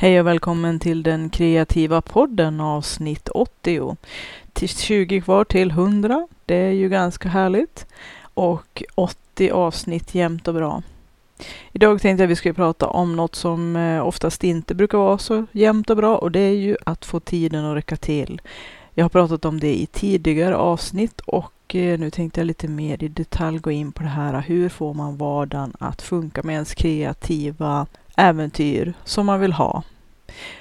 Hej och välkommen till den kreativa podden avsnitt 80. Till 20 kvar till 100. Det är ju ganska härligt. Och 80 avsnitt jämnt och bra. Idag tänkte jag att vi skulle prata om något som eh, oftast inte brukar vara så jämnt och bra och det är ju att få tiden att räcka till. Jag har pratat om det i tidigare avsnitt och eh, nu tänkte jag lite mer i detalj gå in på det här. Hur får man vardagen att funka med ens kreativa äventyr som man vill ha?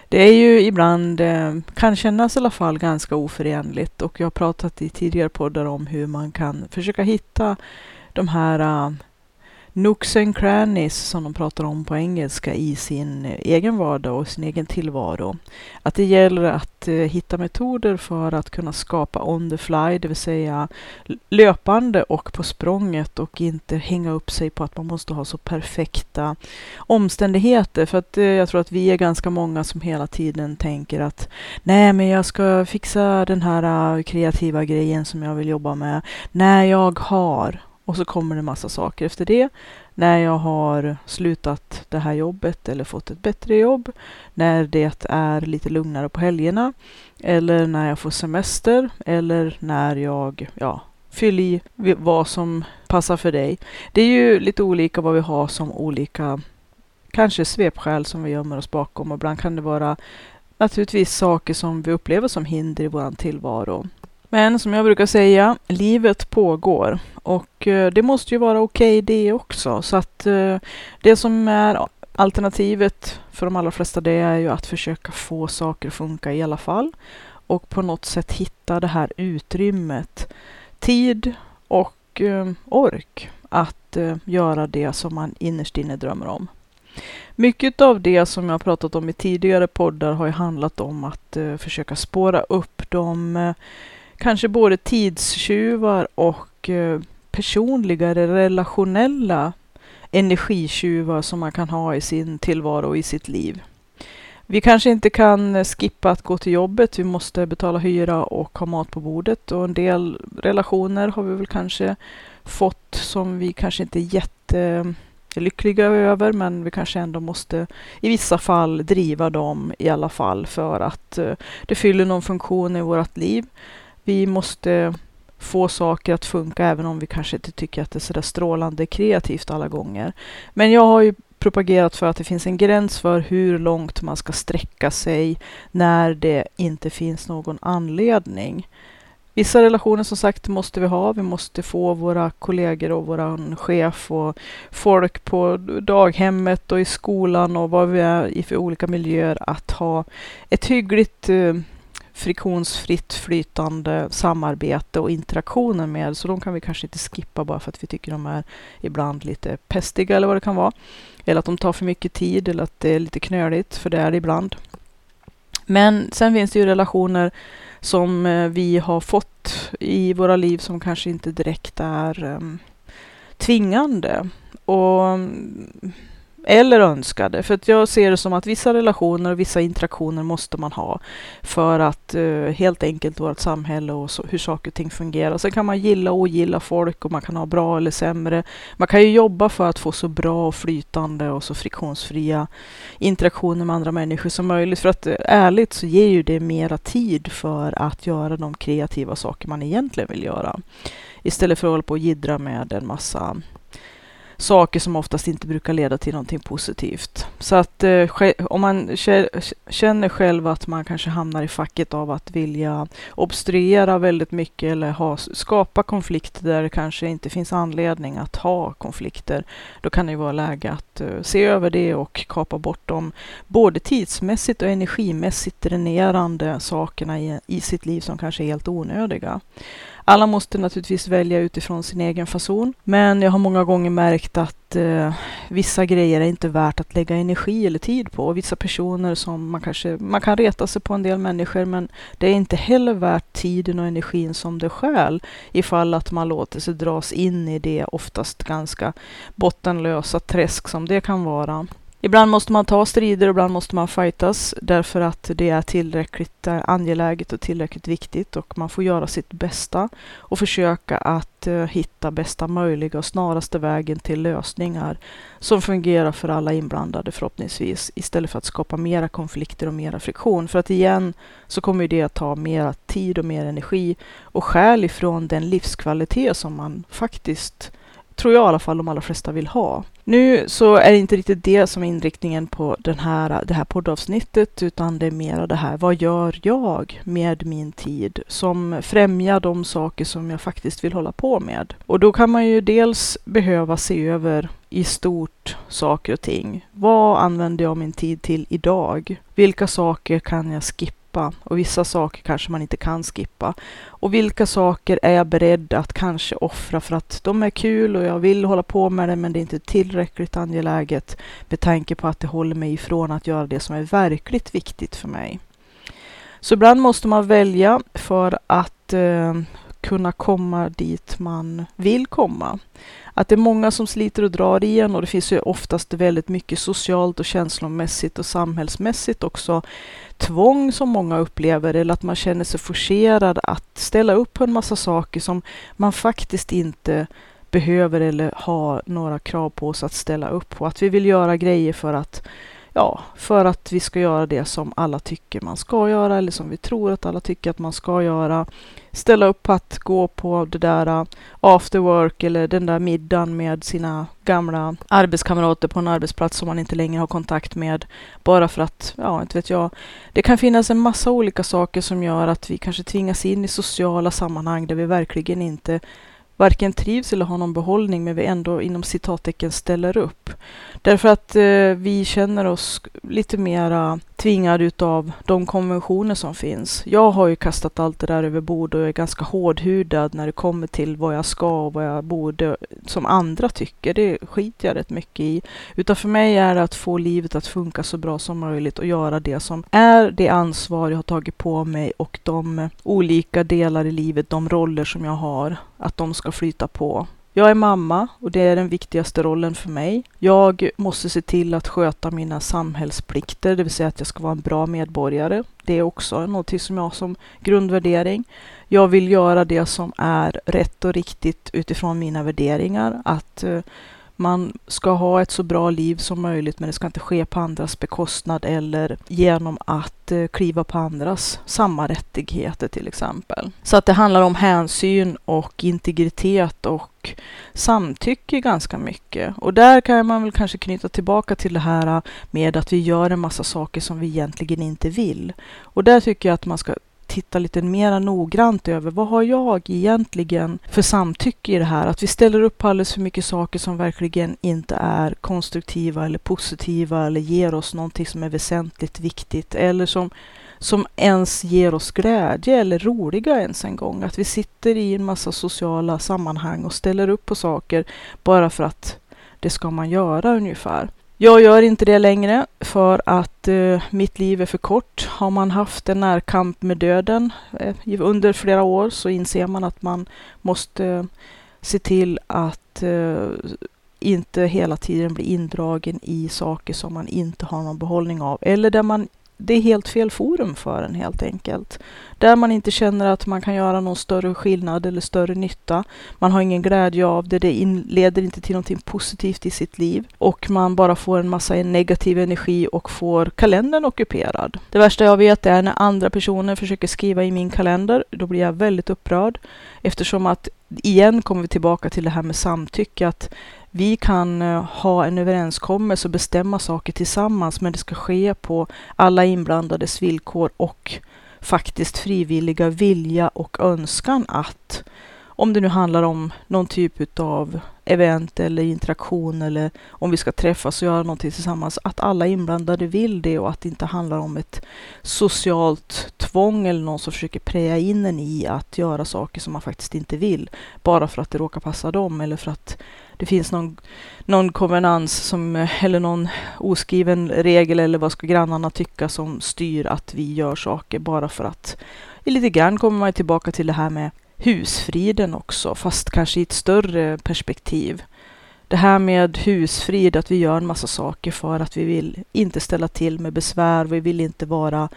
Det är ju ibland, eh, kan kännas i alla fall ganska oförenligt och jag har pratat i tidigare poddar om hur man kan försöka hitta de här eh, nooks and crannies som de pratar om på engelska i sin eh, egen vardag och sin egen tillvaro. Att det gäller att eh, hitta metoder för att kunna skapa on the fly, det vill säga löpande och på språnget och inte hänga upp sig på att man måste ha så perfekta omständigheter. För att eh, jag tror att vi är ganska många som hela tiden tänker att nej, men jag ska fixa den här kreativa grejen som jag vill jobba med när jag har och så kommer det massa saker efter det. När jag har slutat det här jobbet eller fått ett bättre jobb. När det är lite lugnare på helgerna. Eller när jag får semester. Eller när jag, ja, fyll i vad som passar för dig. Det är ju lite olika vad vi har som olika, kanske svepskäl som vi gömmer oss bakom. Och ibland kan det vara naturligtvis saker som vi upplever som hinder i vår tillvaro. Men som jag brukar säga, livet pågår och eh, det måste ju vara okej okay det också. Så att eh, det som är alternativet för de allra flesta det är ju att försöka få saker att funka i alla fall och på något sätt hitta det här utrymmet, tid och eh, ork att göra det som man innerst inne drömmer om. Mycket av det som jag pratat om i tidigare poddar har ju handlat om att försöka spåra upp de kanske både tidstjuvar och eh, relationella energitjuvar som man kan ha i sin tillvaro och i sitt liv. Vi kanske inte kan eh, skippa att gå till jobbet. Vi måste betala hyra och ha mat på bordet och en del relationer har vi väl kanske fått som vi kanske inte är jättelyckliga eh, över, men vi kanske ändå måste i vissa fall driva dem i alla fall för att eh, det fyller någon funktion i vårt liv. Vi måste få saker att funka även om vi kanske inte tycker att det är sådär strålande kreativt alla gånger. Men jag har ju propagerat för att det finns en gräns för hur långt man ska sträcka sig när det inte finns någon anledning. Vissa relationer som sagt måste vi ha. Vi måste få våra kollegor och våran chef och folk på daghemmet och i skolan och vad vi är i för olika miljöer att ha ett hyggligt eh, friktionsfritt flytande samarbete och interaktioner med. Så de kan vi kanske inte skippa bara för att vi tycker de är ibland lite pestiga eller vad det kan vara. Eller att de tar för mycket tid eller att det är lite knöligt, för det är det ibland. Men sen finns det ju relationer som eh, vi har fått i våra liv som kanske inte direkt är um, tvingande. Och mm, eller önskade. För att jag ser det som att vissa relationer och vissa interaktioner måste man ha för att uh, helt enkelt vårt samhälle och så, hur saker och ting fungerar. Sen kan man gilla och ogilla folk och man kan ha bra eller sämre. Man kan ju jobba för att få så bra och flytande och så friktionsfria interaktioner med andra människor som möjligt. För att uh, ärligt så ger ju det mera tid för att göra de kreativa saker man egentligen vill göra. Istället för att hålla på och jiddra med en massa saker som oftast inte brukar leda till någonting positivt. Så att eh, om man känner själv att man kanske hamnar i facket av att vilja obstruera väldigt mycket eller ha, skapa konflikter där det kanske inte finns anledning att ha konflikter, då kan det vara läge att eh, se över det och kapa bort de både tidsmässigt och energimässigt dränerande sakerna i, i sitt liv som kanske är helt onödiga. Alla måste naturligtvis välja utifrån sin egen fason, men jag har många gånger märkt att eh, vissa grejer är inte värt att lägga energi eller tid på. vissa personer som man kanske, man kan reta sig på en del människor, men det är inte heller värt tiden och energin som det skäl ifall att man låter sig dras in i det oftast ganska bottenlösa träsk som det kan vara. Ibland måste man ta strider och ibland måste man fightas därför att det är tillräckligt eh, angeläget och tillräckligt viktigt och man får göra sitt bästa och försöka att eh, hitta bästa möjliga och snaraste vägen till lösningar som fungerar för alla inblandade förhoppningsvis istället för att skapa mera konflikter och mera friktion. För att igen så kommer det att ta mera tid och mer energi och skäl ifrån den livskvalitet som man faktiskt tror jag i alla fall de allra flesta vill ha. Nu så är det inte riktigt det som är inriktningen på den här, det här poddavsnittet, utan det är mer det här, vad gör jag med min tid som främjar de saker som jag faktiskt vill hålla på med? Och då kan man ju dels behöva se över i stort saker och ting. Vad använder jag min tid till idag? Vilka saker kan jag skippa? Skippa och vissa saker kanske man inte kan skippa. Och vilka saker är jag beredd att kanske offra för att de är kul och jag vill hålla på med det men det är inte tillräckligt angeläget med tanke på att det håller mig ifrån att göra det som är verkligt viktigt för mig. Så ibland måste man välja för att eh, kunna komma dit man vill komma. Att det är många som sliter och drar igen och det finns ju oftast väldigt mycket socialt och känslomässigt och samhällsmässigt också tvång som många upplever eller att man känner sig forcerad att ställa upp på en massa saker som man faktiskt inte behöver eller har några krav på oss att ställa upp på. Att vi vill göra grejer för att ja, för att vi ska göra det som alla tycker man ska göra eller som vi tror att alla tycker att man ska göra. Ställa upp på att gå på det där äh, after work eller den där middagen med sina gamla arbetskamrater på en arbetsplats som man inte längre har kontakt med. Bara för att, ja, inte vet jag. Det kan finnas en massa olika saker som gör att vi kanske tvingas in i sociala sammanhang där vi verkligen inte varken trivs eller har någon behållning men vi ändå inom citattecken ställer upp. Därför att eh, vi känner oss lite mera tvingad utav de konventioner som finns. Jag har ju kastat allt det där över bord och är ganska hårdhudad när det kommer till vad jag ska och vad jag borde, som andra tycker. Det skiter jag rätt mycket i. Utan för mig är det att få livet att funka så bra som möjligt och göra det som är det ansvar jag har tagit på mig och de olika delar i livet, de roller som jag har, att de ska flyta på. Jag är mamma och det är den viktigaste rollen för mig. Jag måste se till att sköta mina samhällsplikter, det vill säga att jag ska vara en bra medborgare. Det är också något som jag har som grundvärdering. Jag vill göra det som är rätt och riktigt utifrån mina värderingar. Att eh, man ska ha ett så bra liv som möjligt men det ska inte ske på andras bekostnad eller genom att eh, kliva på andras samma rättigheter till exempel. Så att det handlar om hänsyn och integritet och samtycke ganska mycket. Och där kan man väl kanske knyta tillbaka till det här med att vi gör en massa saker som vi egentligen inte vill. Och där tycker jag att man ska titta lite mer noggrant över vad har jag egentligen för samtycke i det här? Att vi ställer upp alldeles för mycket saker som verkligen inte är konstruktiva eller positiva eller ger oss någonting som är väsentligt viktigt eller som som ens ger oss glädje eller roliga ens en gång. Att vi sitter i en massa sociala sammanhang och ställer upp på saker bara för att det ska man göra ungefär. Jag gör inte det längre för att eh, mitt liv är för kort. Har man haft en närkamp med döden eh, under flera år så inser man att man måste eh, se till att eh, inte hela tiden bli indragen i saker som man inte har någon behållning av eller där man det är helt fel forum för en helt enkelt. Där man inte känner att man kan göra någon större skillnad eller större nytta. Man har ingen glädje av det, det leder inte till någonting positivt i sitt liv och man bara får en massa negativ energi och får kalendern ockuperad. Det värsta jag vet är när andra personer försöker skriva i min kalender. Då blir jag väldigt upprörd eftersom att igen kommer vi tillbaka till det här med samtycke. Att vi kan eh, ha en överenskommelse och bestämma saker tillsammans, men det ska ske på alla inblandades villkor och faktiskt frivilliga vilja och önskan att om det nu handlar om någon typ av event eller interaktion eller om vi ska träffas och göra någonting tillsammans, att alla inblandade vill det och att det inte handlar om ett socialt tvång eller någon som försöker preja in en i att göra saker som man faktiskt inte vill, bara för att det råkar passa dem eller för att det finns någon, någon konvenans som, eh, eller någon oskriven regel eller vad ska grannarna tycka som styr att vi gör saker bara för att lite grann kommer man tillbaka till det här med husfriden också, fast kanske i ett större perspektiv. det här med husfrid, att vi gör en massa saker för att vi vill inte ställa till med besvär. Vi vill inte vara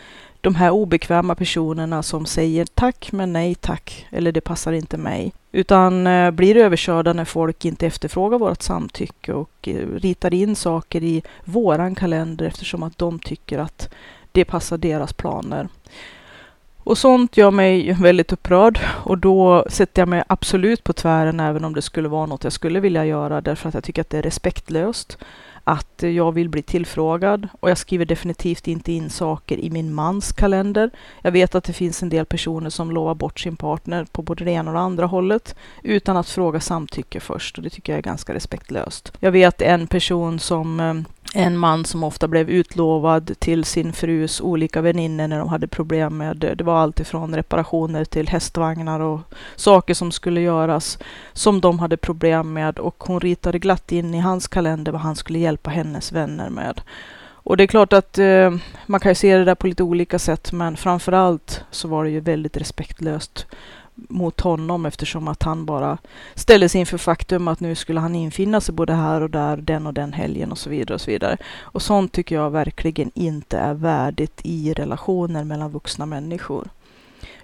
de här obekväma personerna som säger tack men nej tack eller det passar inte mig. Utan eh, blir överkörda när folk inte efterfrågar vårt samtycke och eh, ritar in saker i våran kalender eftersom att de tycker att det passar deras planer. Och sånt gör mig väldigt upprörd och då sätter jag mig absolut på tvären även om det skulle vara något jag skulle vilja göra därför att jag tycker att det är respektlöst att jag vill bli tillfrågad och jag skriver definitivt inte in saker i min mans kalender. Jag vet att det finns en del personer som lovar bort sin partner på både det ena och det andra hållet utan att fråga samtycke först och det tycker jag är ganska respektlöst. Jag vet en person som eh, en man som ofta blev utlovad till sin frus olika väninnor när de hade problem med, eh, det var allt ifrån reparationer till hästvagnar och saker som skulle göras som de hade problem med och hon ritade glatt in i hans kalender vad han skulle hjälpa hjälpa hennes vänner med. Och det är klart att eh, man kan se det där på lite olika sätt men framför allt så var det ju väldigt respektlöst mot honom eftersom att han bara ställdes inför faktum att nu skulle han infinna sig både här och där, den och den helgen och så vidare och så vidare. Och sånt tycker jag verkligen inte är värdigt i relationer mellan vuxna människor.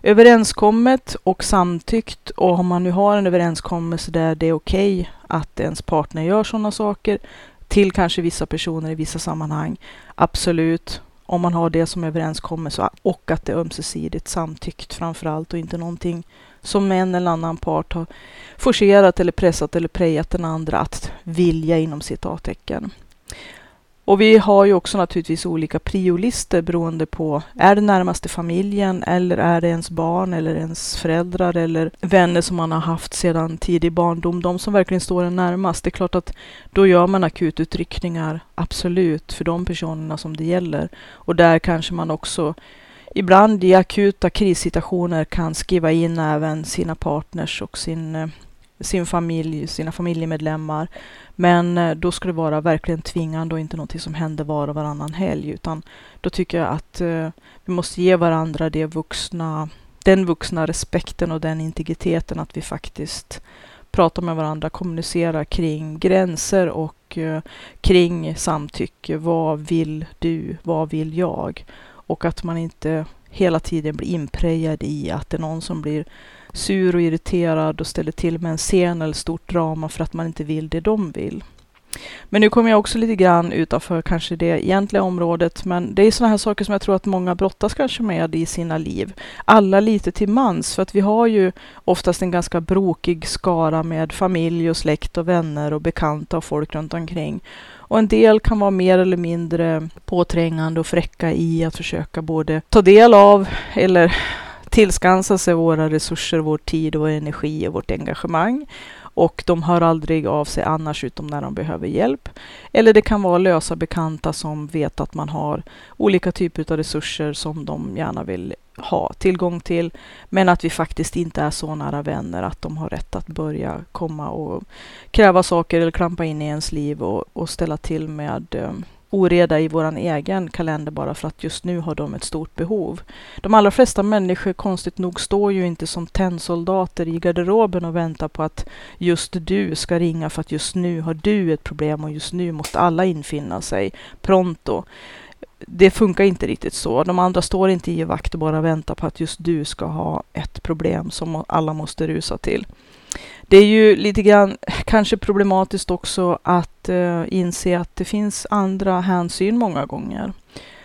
Överenskommet och samtyckt och om man nu har en överenskommelse där det är okej okay att ens partner gör sådana saker till kanske vissa personer i vissa sammanhang. Absolut, om man har det som överenskommelse och att det är ömsesidigt samtyckt framför allt och inte någonting som en eller annan part har forcerat eller pressat eller prejat den andra att vilja inom citattecken. Och vi har ju också naturligtvis olika priolister beroende på, är det närmaste familjen eller är det ens barn eller ens föräldrar eller vänner som man har haft sedan tidig barndom, de som verkligen står en närmast. Det är klart att då gör man akututryckningar, absolut, för de personerna som det gäller. Och där kanske man också ibland i akuta krissituationer kan skriva in även sina partners och sin, eh, sin familj, sina familjemedlemmar. Men eh, då ska det vara verkligen tvingande och inte någonting som händer var och varannan helg. Utan då tycker jag att eh, vi måste ge varandra det vuxna, den vuxna respekten och den integriteten att vi faktiskt pratar med varandra, kommunicerar kring gränser och eh, kring samtycke. Vad vill du? Vad vill jag? Och att man inte hela tiden blir inprejad i att det är någon som blir sur och irriterad och ställer till med en scen eller stort drama för att man inte vill det de vill. Men nu kommer jag också lite grann utanför kanske det egentliga området, men det är sådana här saker som jag tror att många brottas kanske med i sina liv. Alla lite till mans, för att vi har ju oftast en ganska brokig skara med familj och släkt och vänner och bekanta och folk runt omkring. Och en del kan vara mer eller mindre påträngande och fräcka i att försöka både ta del av eller tillskansa sig våra resurser, vår tid, vår energi och vårt engagemang. Och de hör aldrig av sig annars utom när de behöver hjälp. Eller det kan vara lösa bekanta som vet att man har olika typer av resurser som de gärna vill ha tillgång till. Men att vi faktiskt inte är så nära vänner att de har rätt att börja komma och kräva saker eller klampa in i ens liv och, och ställa till med eh, oreda i våran egen kalender bara för att just nu har de ett stort behov. De allra flesta människor, konstigt nog, står ju inte som tennsoldater i garderoben och väntar på att just du ska ringa för att just nu har du ett problem och just nu måste alla infinna sig pronto det funkar inte riktigt så. De andra står inte i vakt och bara väntar på att just du ska ha ett problem som alla måste rusa till. Det är ju lite grann kanske problematiskt också att eh, inse att det finns andra hänsyn många gånger.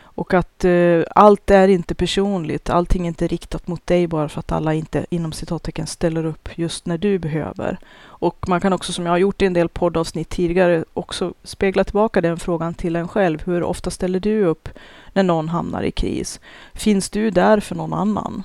Och att eh, allt är inte personligt. Allting är inte riktat mot dig bara för att alla inte inom citattecken ställer upp just när du behöver. Och man kan också, som jag har gjort i en del poddavsnitt tidigare, också spegla tillbaka den frågan till en själv. Hur ofta ställer du upp när någon hamnar i kris? Finns du där för någon annan?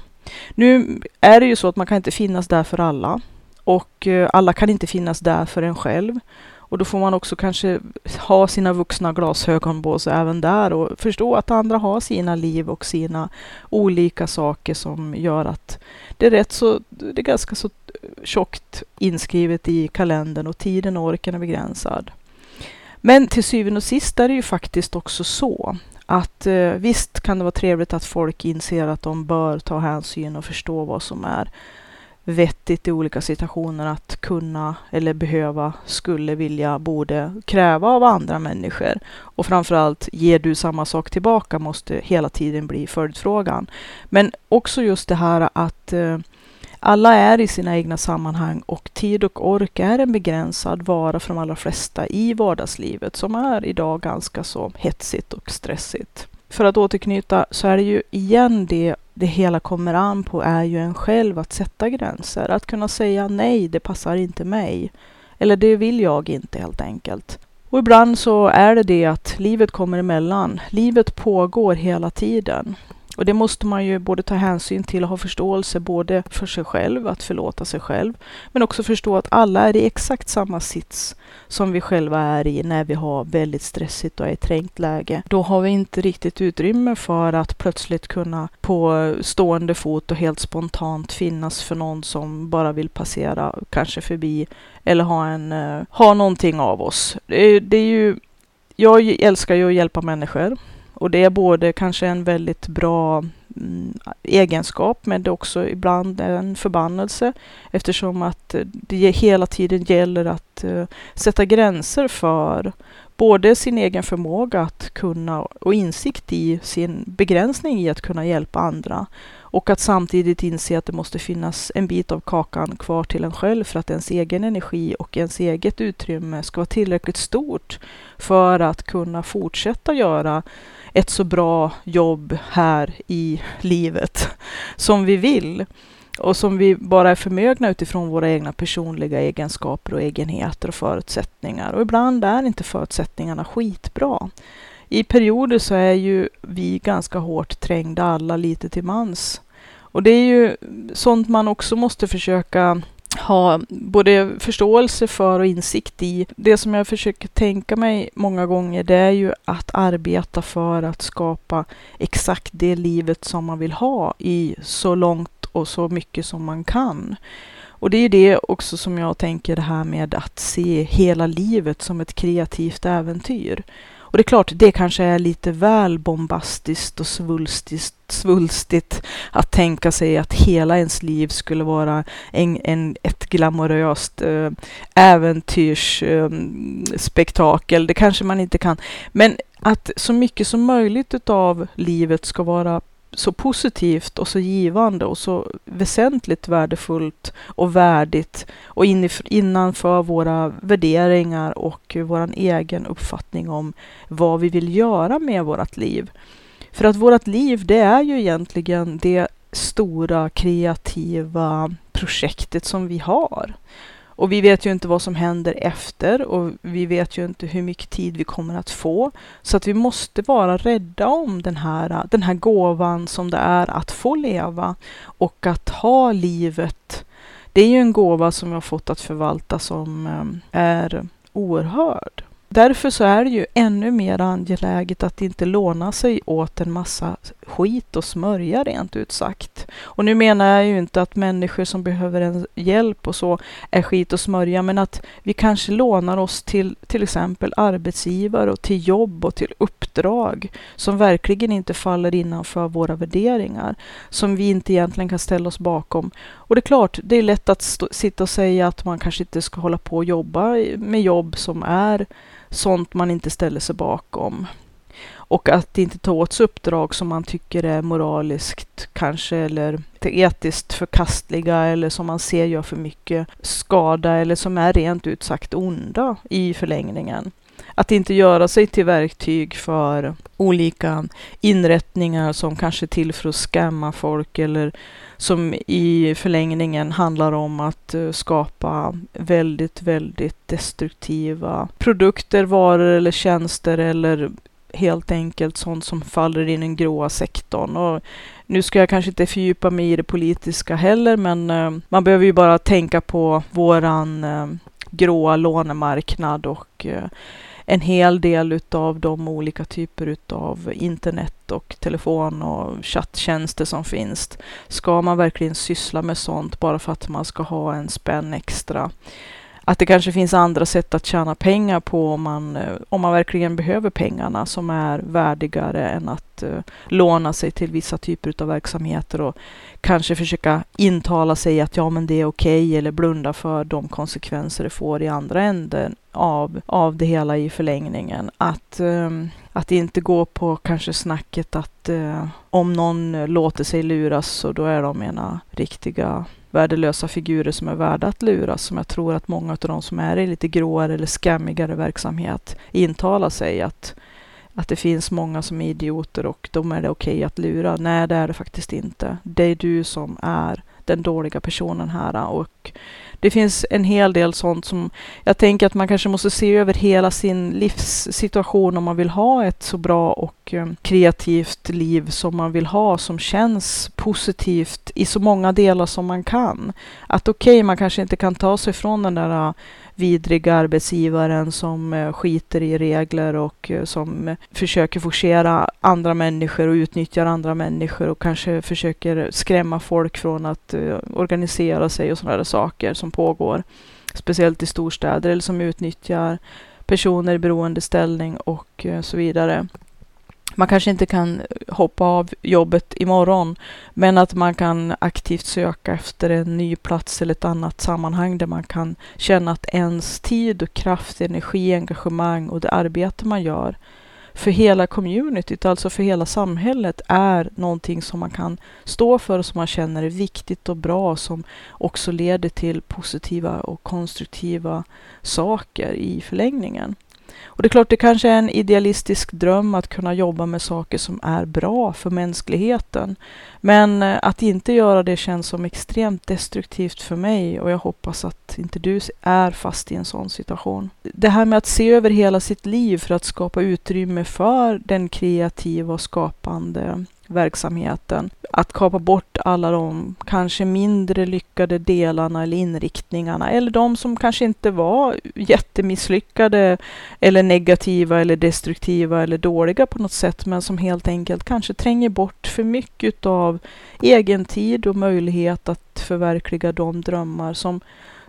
Nu är det ju så att man kan inte finnas där för alla och eh, alla kan inte finnas där för en själv. Och då får man också kanske ha sina vuxna glasögon på sig även där och förstå att andra har sina liv och sina olika saker som gör att det är rätt så, det är ganska så eh, tjockt inskrivet i kalendern och tiden och orken är begränsad. Men till syvende och sist är det ju faktiskt också så att eh, visst kan det vara trevligt att folk inser att de bör ta hänsyn och förstå vad som är vettigt i olika situationer att kunna eller behöva, skulle vilja, borde kräva av andra människor. Och framförallt, ger du samma sak tillbaka måste hela tiden bli följdfrågan. Men också just det här att eh, alla är i sina egna sammanhang och tid och ork är en begränsad vara för de allra flesta i vardagslivet som är idag ganska så hetsigt och stressigt. För att återknyta så är det ju igen det det hela kommer an på är ju en själv att sätta gränser. Att kunna säga nej, det passar inte mig. Eller det vill jag inte helt enkelt. Och ibland så är det det att livet kommer emellan. Livet pågår hela tiden. Och det måste man ju både ta hänsyn till och ha förståelse både för sig själv, att förlåta sig själv, men också förstå att alla är i exakt samma sits som vi själva är i när vi har väldigt stressigt och är i trängt läge. Då har vi inte riktigt utrymme för att plötsligt kunna på stående fot och helt spontant finnas för någon som bara vill passera, kanske förbi, eller ha, en, eh, ha någonting av oss. Det, det är ju, jag älskar ju att hjälpa människor. Och det är både kanske en väldigt bra mm, egenskap men det är också ibland en förbannelse eftersom att eh, det hela tiden gäller att uh, sätta gränser för både sin egen förmåga att kunna och insikt i sin begränsning i att kunna hjälpa andra och att samtidigt inse att det måste finnas en bit av kakan kvar till en själv för att ens egen energi och ens eget utrymme ska vara tillräckligt stort för att kunna fortsätta göra ett så bra jobb här i livet som vi vill och som vi bara är förmögna utifrån våra egna personliga egenskaper och egenheter och förutsättningar. Och ibland är inte förutsättningarna skitbra. I perioder så är ju vi ganska hårt trängda alla lite till mans. Och det är ju sånt man också måste försöka ha både förståelse för och insikt i. Det som jag försöker tänka mig många gånger det är ju att arbeta för att skapa exakt det livet som man vill ha i så långt och så mycket som man kan. Och det är ju det också som jag tänker det här med att se hela livet som ett kreativt äventyr. Och det är klart, det kanske är lite väl bombastiskt och svulstigt, svulstigt att tänka sig att hela ens liv skulle vara en, en, ett glamoröst äh, äventyrsspektakel. Äh, det kanske man inte kan. Men att så mycket som möjligt utav livet ska vara så positivt och så givande och så väsentligt värdefullt och värdigt och innanför våra värderingar och vår egen uppfattning om vad vi vill göra med vårt liv. För att vårt liv, det är ju egentligen det stora kreativa projektet som vi har. Och vi vet ju inte vad som händer efter och vi vet ju inte hur mycket tid vi kommer att få. Så att vi måste vara rädda om den här, den här gåvan som det är att få leva och att ha livet. Det är ju en gåva som vi har fått att förvalta som eh, är oerhörd. Därför så är det ju ännu mer angeläget att inte låna sig åt en massa skit och smörja rent ut sagt. Och nu menar jag ju inte att människor som behöver en hjälp och så är skit och smörja, men att vi kanske lånar oss till till exempel arbetsgivare och till jobb och till uppdrag som verkligen inte faller innanför våra värderingar, som vi inte egentligen kan ställa oss bakom. Och det är klart, det är lätt att stå, sitta och säga att man kanske inte ska hålla på och jobba med jobb som är sånt man inte ställer sig bakom. Och att inte ta åt sig uppdrag som man tycker är moraliskt kanske eller etiskt förkastliga eller som man ser gör för mycket skada eller som är rent ut sagt onda i förlängningen. Att inte göra sig till verktyg för olika inrättningar som kanske är till för att skämma folk eller som i förlängningen handlar om att eh, skapa väldigt, väldigt destruktiva produkter, varor eller tjänster eller helt enkelt sånt som faller i den gråa sektorn. Och nu ska jag kanske inte fördjupa mig i det politiska heller, men eh, man behöver ju bara tänka på våran eh, gråa lånemarknad och en hel del utav de olika typer utav internet och telefon och chatttjänster som finns. Ska man verkligen syssla med sånt bara för att man ska ha en spänn extra? att det kanske finns andra sätt att tjäna pengar på om man, eh, om man verkligen behöver pengarna som är värdigare än att uh, låna sig till vissa typer av verksamheter och kanske försöka intala sig att ja, men det är okej okay, eller blunda för de konsekvenser det får i andra änden av, av det hela i förlängningen. Att, ehm, att inte gå på kanske snacket att eh, om någon eh, låter sig luras så då är de ena riktiga värdelösa figurer som är värda att luras, som jag tror att många av de som är i lite gråare eller skammigare verksamhet intalar sig att, att det finns många som är idioter och de är det okej okay att lura. Nej, det är det faktiskt inte. Det är du som är den dåliga personen här äh, och det finns en hel del sånt som jag tänker att man kanske måste se över hela sin livssituation om man vill ha ett så bra och ehm, kreativt liv som man vill ha, som känns positivt i så många delar som man kan. Att okej, okay, man kanske inte kan ta sig från den där äh, vidriga arbetsgivaren som eh, skiter i regler och eh, som försöker forcera andra människor och utnyttjar andra människor och kanske försöker skrämma folk från att eh, organisera sig och sådana saker som pågår. Speciellt i storstäder eller som utnyttjar personer i beroendeställning och så vidare man kanske inte kan hoppa av jobbet imorgon, men att man kan aktivt söka efter en ny plats eller ett annat sammanhang där man kan känna att ens tid och kraft, energi, engagemang och det arbete man gör för hela communityt, alltså för hela samhället, är någonting som man kan stå för och som man känner är viktigt och bra, som också leder till positiva och konstruktiva saker i förlängningen. Och det är klart, det kanske är en idealistisk dröm att kunna jobba med saker som är bra för mänskligheten. Men eh, att inte göra det känns som extremt destruktivt för mig och jag hoppas att inte du är fast i en sån situation. Det här med att se över hela sitt liv för att skapa utrymme för den kreativa och skapande verksamheten. Att kapa bort alla de kanske mindre lyckade delarna eller inriktningarna eller de som kanske inte var jättemisslyckade eller negativa eller destruktiva eller dåliga på något sätt men som helt enkelt kanske tränger bort för mycket av egen tid och möjlighet att förverkliga de drömmar som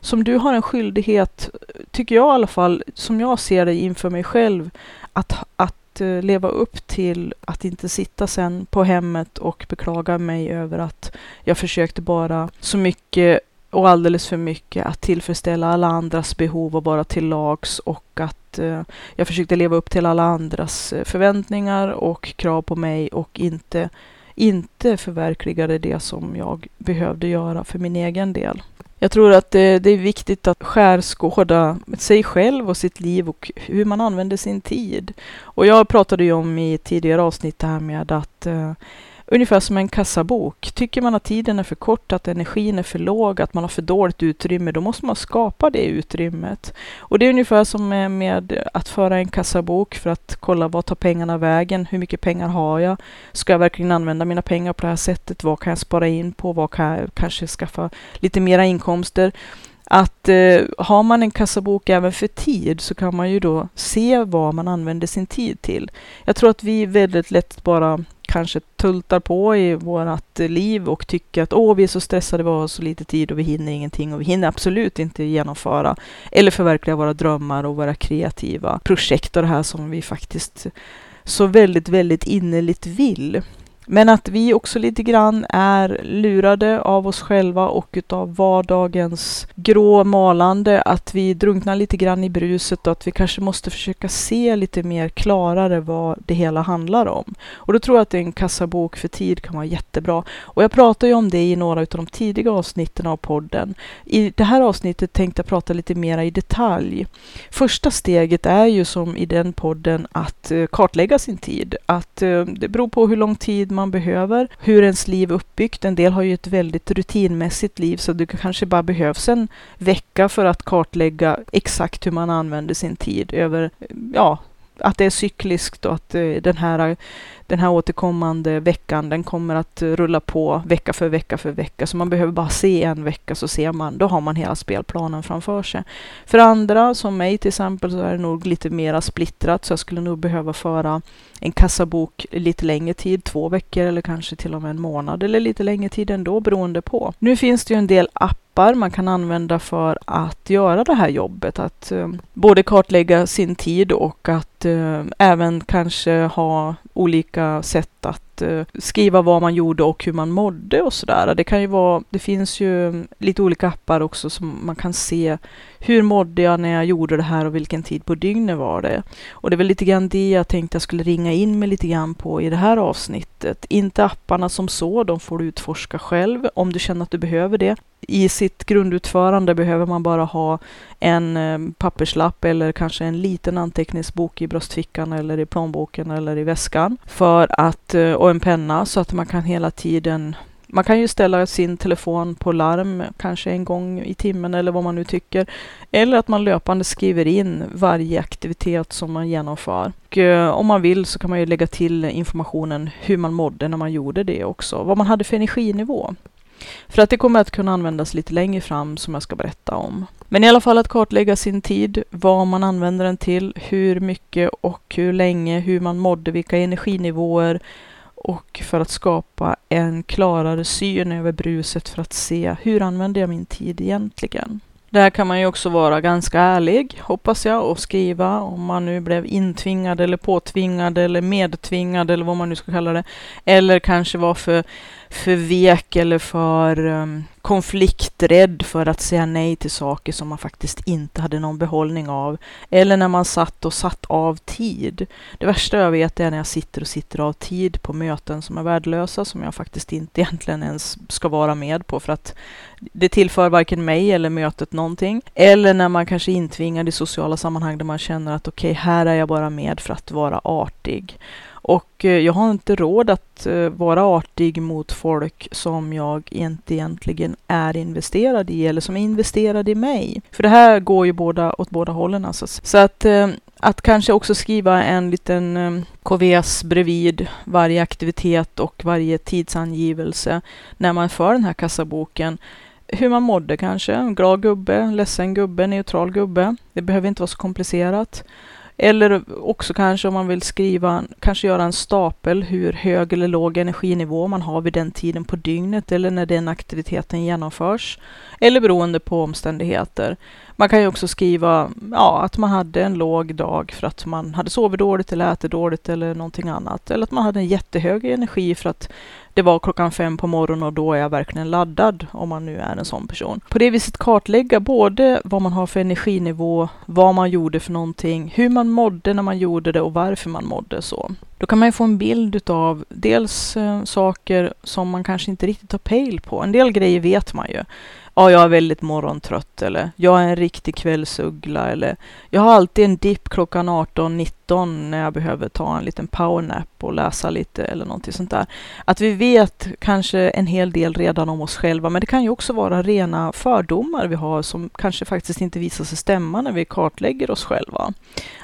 som du har en skyldighet, tycker jag i alla fall, som jag ser det inför mig själv, att, att Eh, leva upp till att inte sitta sen på hemmet och beklaga mig över att jag försökte bara så mycket och alldeles för mycket att tillfredsställa alla andras behov och vara till lags och att eh, jag försökte leva upp till alla andras eh, förväntningar och krav på mig och inte, inte förverkligade det som jag behövde göra för min egen del. Jag tror att det, det, är viktigt att skärskåda sig själv och sitt liv och hur man använder sin tid. Och jag pratade ju om i tidigare avsnitt det här med att eh, ungefär som en kassabok. Tycker man att tiden är för kort, att energin är för låg, att man har för dåligt utrymme, då måste man skapa det utrymmet. Och det är ungefär som med, att föra en kassabok för att kolla vad tar pengarna vägen? Hur mycket pengar har jag? Ska jag verkligen använda mina pengar på det här sättet? Vad kan jag spara in på? Vad kan jag kanske skaffa lite mera inkomster? att eh, har man en kassabok även för tid så kan man ju då se vad man använder sin tid till. Jag tror att vi väldigt lätt bara kanske tultar på i vårt liv och tycker att åh, vi är så stressade, vi har så lite tid och vi hinner ingenting och vi hinner absolut inte genomföra eller förverkliga våra drömmar och våra kreativa projekt och det här som vi faktiskt så väldigt, väldigt innerligt vill. Men att vi också lite grann är lurade av oss själva och utav vardagens grå malande, att vi drunknar lite grann i bruset och att vi kanske måste försöka se lite mer klarare vad det hela handlar om. Och då tror jag att en kassabok för tid kan vara jättebra. Och jag pratar ju om det i några av de tidiga avsnitten av podden. I det här avsnittet tänkte jag prata lite mera i detalj. Första steget är ju som i den podden att eh, kartlägga sin tid. Att eh, det beror på hur lång tid man behöver, hur ens liv är uppbyggt. En del har ju ett väldigt rutinmässigt liv så det kanske bara behövs en vecka för att kartlägga exakt hur man använder sin tid över, ja, att det är cykliskt och att eh, den här den här återkommande veckan, den kommer att rulla på vecka för vecka för vecka. Så man behöver bara se en vecka så ser man, då har man hela spelplanen framför sig. För andra, som mig till exempel, så är det nog lite mera splittrat. Så jag skulle nog behöva föra en kassabok lite längre tid, två veckor eller kanske till och med en månad eller lite längre tid ändå beroende på. Nu finns det ju en del appar man kan använda för att göra det här jobbet, att eh, både kartlägga sin tid och att eh, även kanske ha olika olika sätt att Eh, skriva vad man gjorde och hur man mådde och sådär. Det kan ju vara, det finns ju lite olika appar också som man kan se hur mådde jag när jag gjorde det här och vilken tid på dygnet var det? Och det är väl lite grann det jag tänkte jag skulle ringa in mig lite grann på i det här avsnittet. Inte apparna som så, de får du utforska själv om du känner att du behöver det. I sitt grundutförande behöver man bara ha en eh, papperslapp eller kanske en liten anteckningsbok i bröstfickan eller i plånboken eller i väskan för att, eh, och en penna så att man kan hela tiden man kan ju ställa sin telefon på larm kanske en gång i timmen eller vad man nu tycker. Eller att man löpande skriver in varje aktivitet som man genomför. Och eh, om man vill så kan man ju lägga till informationen hur man mådde när man gjorde det också. Vad man hade för energinivå. För att det kommer att kunna användas lite längre fram som jag ska berätta om. Men i alla fall att kartlägga sin tid, vad man använder den till, hur mycket och hur länge, hur man mådde, vilka energinivåer, och för att skapa en klarare syn över bruset för att se hur använder jag min tid egentligen. Där kan man ju också vara ganska ärlig, hoppas jag, och skriva om man nu blev intvingad eller påtvingad eller medtvingad eller vad man nu ska kalla det. Eller kanske var för för vek eller för um, konflikträdd för att säga nej till saker som man faktiskt inte hade någon behållning av. Eller när man satt och satt av tid. Det värsta jag vet är när jag sitter och sitter av tid på möten som är värdelösa, som jag faktiskt inte egentligen ens ska vara med på för att det tillför varken mig eller mötet någonting. Eller när man kanske är intvingad i sociala sammanhang där man känner att okej, okay, här är jag bara med för att vara artig. Och eh, jag har inte råd att eh, vara artig mot folk som jag inte egentligen är investerad i eller som är investerade i mig. För det här går ju båda åt båda hållen alltså. Så att, eh, att kanske också skriva en liten KVS bredvid varje aktivitet och varje tidsangivelse när man för den här kassaboken hur man mådde kanske. Glad gubbe, ledsen gubbe, neutral gubbe. Det behöver inte vara så komplicerat. Eller också kanske om man vill skriva, kanske göra en stapel hur hög eller låg energinivå man har vid den tiden på dygnet eller när den aktiviteten genomförs. Eller beroende på omständigheter. Man kan ju också skriva ja, att man hade en låg dag för att man hade sovit dåligt eller ätit dåligt eller någonting annat. Eller att man hade en jättehög energi för att det var klockan fem på morgonen och då är jag verkligen laddad, om man nu är en sån person. På det viset kartlägga både vad man har för energinivå, vad man gjorde för någonting, hur man mådde när man gjorde det och varför man mådde så. Då kan man ju få en bild av dels eh, saker som man kanske inte riktigt har pejl på. En del grejer vet man ju ja, jag är väldigt morgontrött eller jag är en riktig kvällsuggla eller jag har alltid en dipp klockan 19 när jag behöver ta en liten powernap och läsa lite eller någonting sånt där. Att vi vet kanske en hel del redan om oss själva, men det kan ju också vara rena fördomar vi har som kanske faktiskt inte visar sig stämma när vi kartlägger oss själva.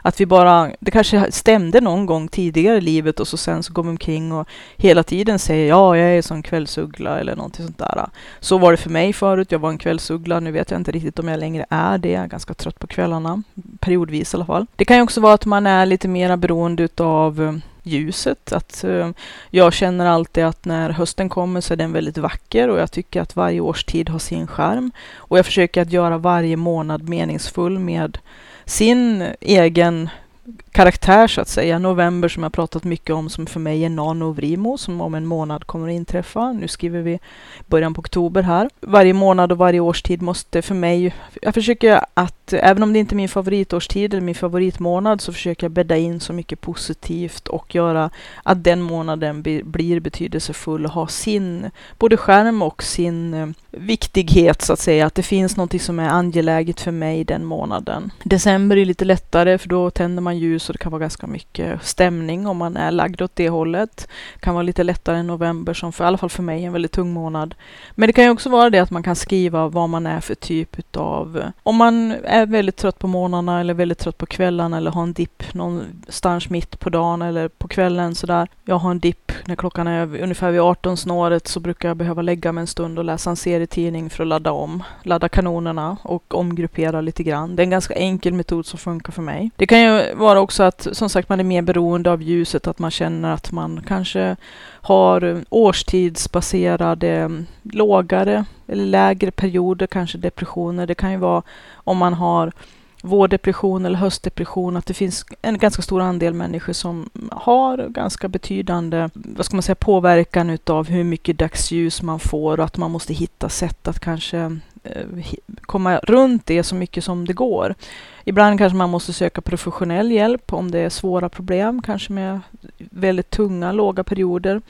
Att vi bara, det kanske stämde någon gång tidigare i livet och så sen så går vi omkring och hela tiden säger ja, jag är som kvällsuggla eller någonting sånt där. Så var det för mig förut. Jag var en kvällsuggla. Nu vet jag inte riktigt om jag längre är det. Jag är ganska trött på kvällarna, periodvis i alla fall. Det kan ju också vara att man är lite mera beroende utav eh, ljuset. Att eh, jag känner alltid att när hösten kommer så är den väldigt vacker och jag tycker att varje årstid har sin charm. Och jag försöker att göra varje månad meningsfull med sin egen karaktär så att säga. November som jag pratat mycket om som för mig är Nano Vrimo som om en månad kommer att inträffa. Nu skriver vi början på oktober här. Varje månad och varje årstid måste för mig, jag försöker att, även om det inte är min favoritårstid eller min favoritmånad, så försöker jag bädda in så mycket positivt och göra att den månaden blir betydelsefull och har sin, både skärm och sin eh, viktighet så att säga. Att det finns något som är angeläget för mig den månaden. December är lite lättare för då tänder man ljus så det kan vara ganska mycket stämning om man är lagd åt det hållet. Det kan vara lite lättare än november som för, i alla fall för mig är en väldigt tung månad. Men det kan ju också vara det att man kan skriva vad man är för typ utav, om man är väldigt trött på morgnarna eller väldigt trött på kvällarna eller har en dipp någonstans mitt på dagen eller på kvällen sådär. Jag har en dipp när klockan är ungefär vid 18 snåret så brukar jag behöva lägga mig en stund och läsa en serietidning för att ladda om, ladda kanonerna och omgruppera lite grann. Det är en ganska enkel metod som funkar för mig. Det kan ju vara också att som sagt man är mer beroende av ljuset, att man känner att man kanske har eh, årstidsbaserade mm, lågare eller lägre perioder, kanske depressioner. Det kan ju vara om man har vårdepression eller höstdepression, att det finns en ganska stor andel människor som har ganska betydande, vad ska man säga, påverkan utav hur mycket dagsljus man får och att man måste hitta sätt att kanske eh, komma runt det så mycket som det går. Ibland kanske man måste söka professionell hjälp om det är svåra problem, kanske med väldigt tunga, låga perioder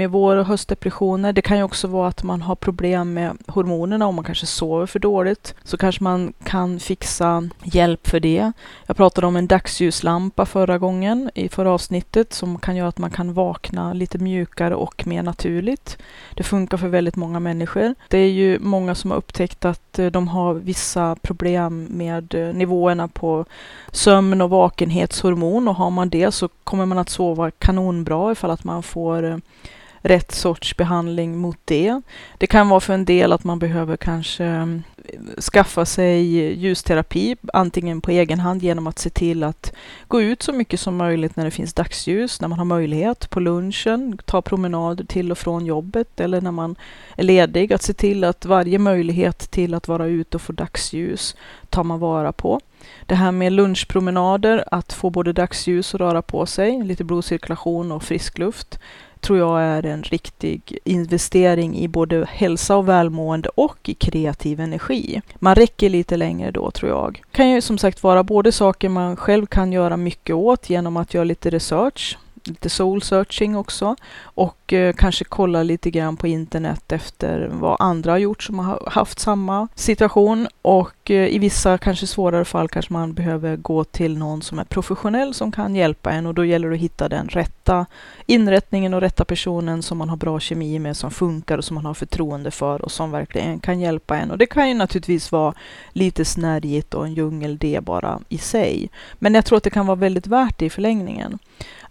med vår och höstdepressioner. Det kan ju också vara att man har problem med hormonerna om man kanske sover för dåligt. Så kanske man kan fixa hjälp för det. Jag pratade om en dagsljuslampa förra gången i förra avsnittet som kan göra att man kan vakna lite mjukare och mer naturligt. Det funkar för väldigt många människor. Det är ju många som har upptäckt att eh, de har vissa problem med eh, nivåerna på sömn och vakenhetshormon och har man det så kommer man att sova kanonbra ifall att man får eh, rätt sorts behandling mot det. Det kan vara för en del att man behöver kanske mm, skaffa sig ljusterapi, antingen på egen hand genom att se till att gå ut så mycket som möjligt när det finns dagsljus, när man har möjlighet, på lunchen, ta promenader till och från jobbet eller när man är ledig, att se till att varje möjlighet till att vara ute och få dagsljus tar man vara på. Det här med lunchpromenader, att få både dagsljus och röra på sig, lite blodcirkulation och frisk luft tror jag är en riktig investering i både hälsa och välmående och i kreativ energi. Man räcker lite längre då tror jag. Det kan ju som sagt vara både saker man själv kan göra mycket åt genom att göra lite research lite soul searching också och eh, kanske kolla lite grann på internet efter vad andra har gjort som har haft samma situation och eh, i vissa kanske svårare fall kanske man behöver gå till någon som är professionell som kan hjälpa en och då gäller det att hitta den rätta inrättningen och rätta personen som man har bra kemi med, som funkar och som man har förtroende för och som verkligen kan hjälpa en. Och det kan ju naturligtvis vara lite snärjigt och en djungel det bara i sig. Men jag tror att det kan vara väldigt värt det i förlängningen.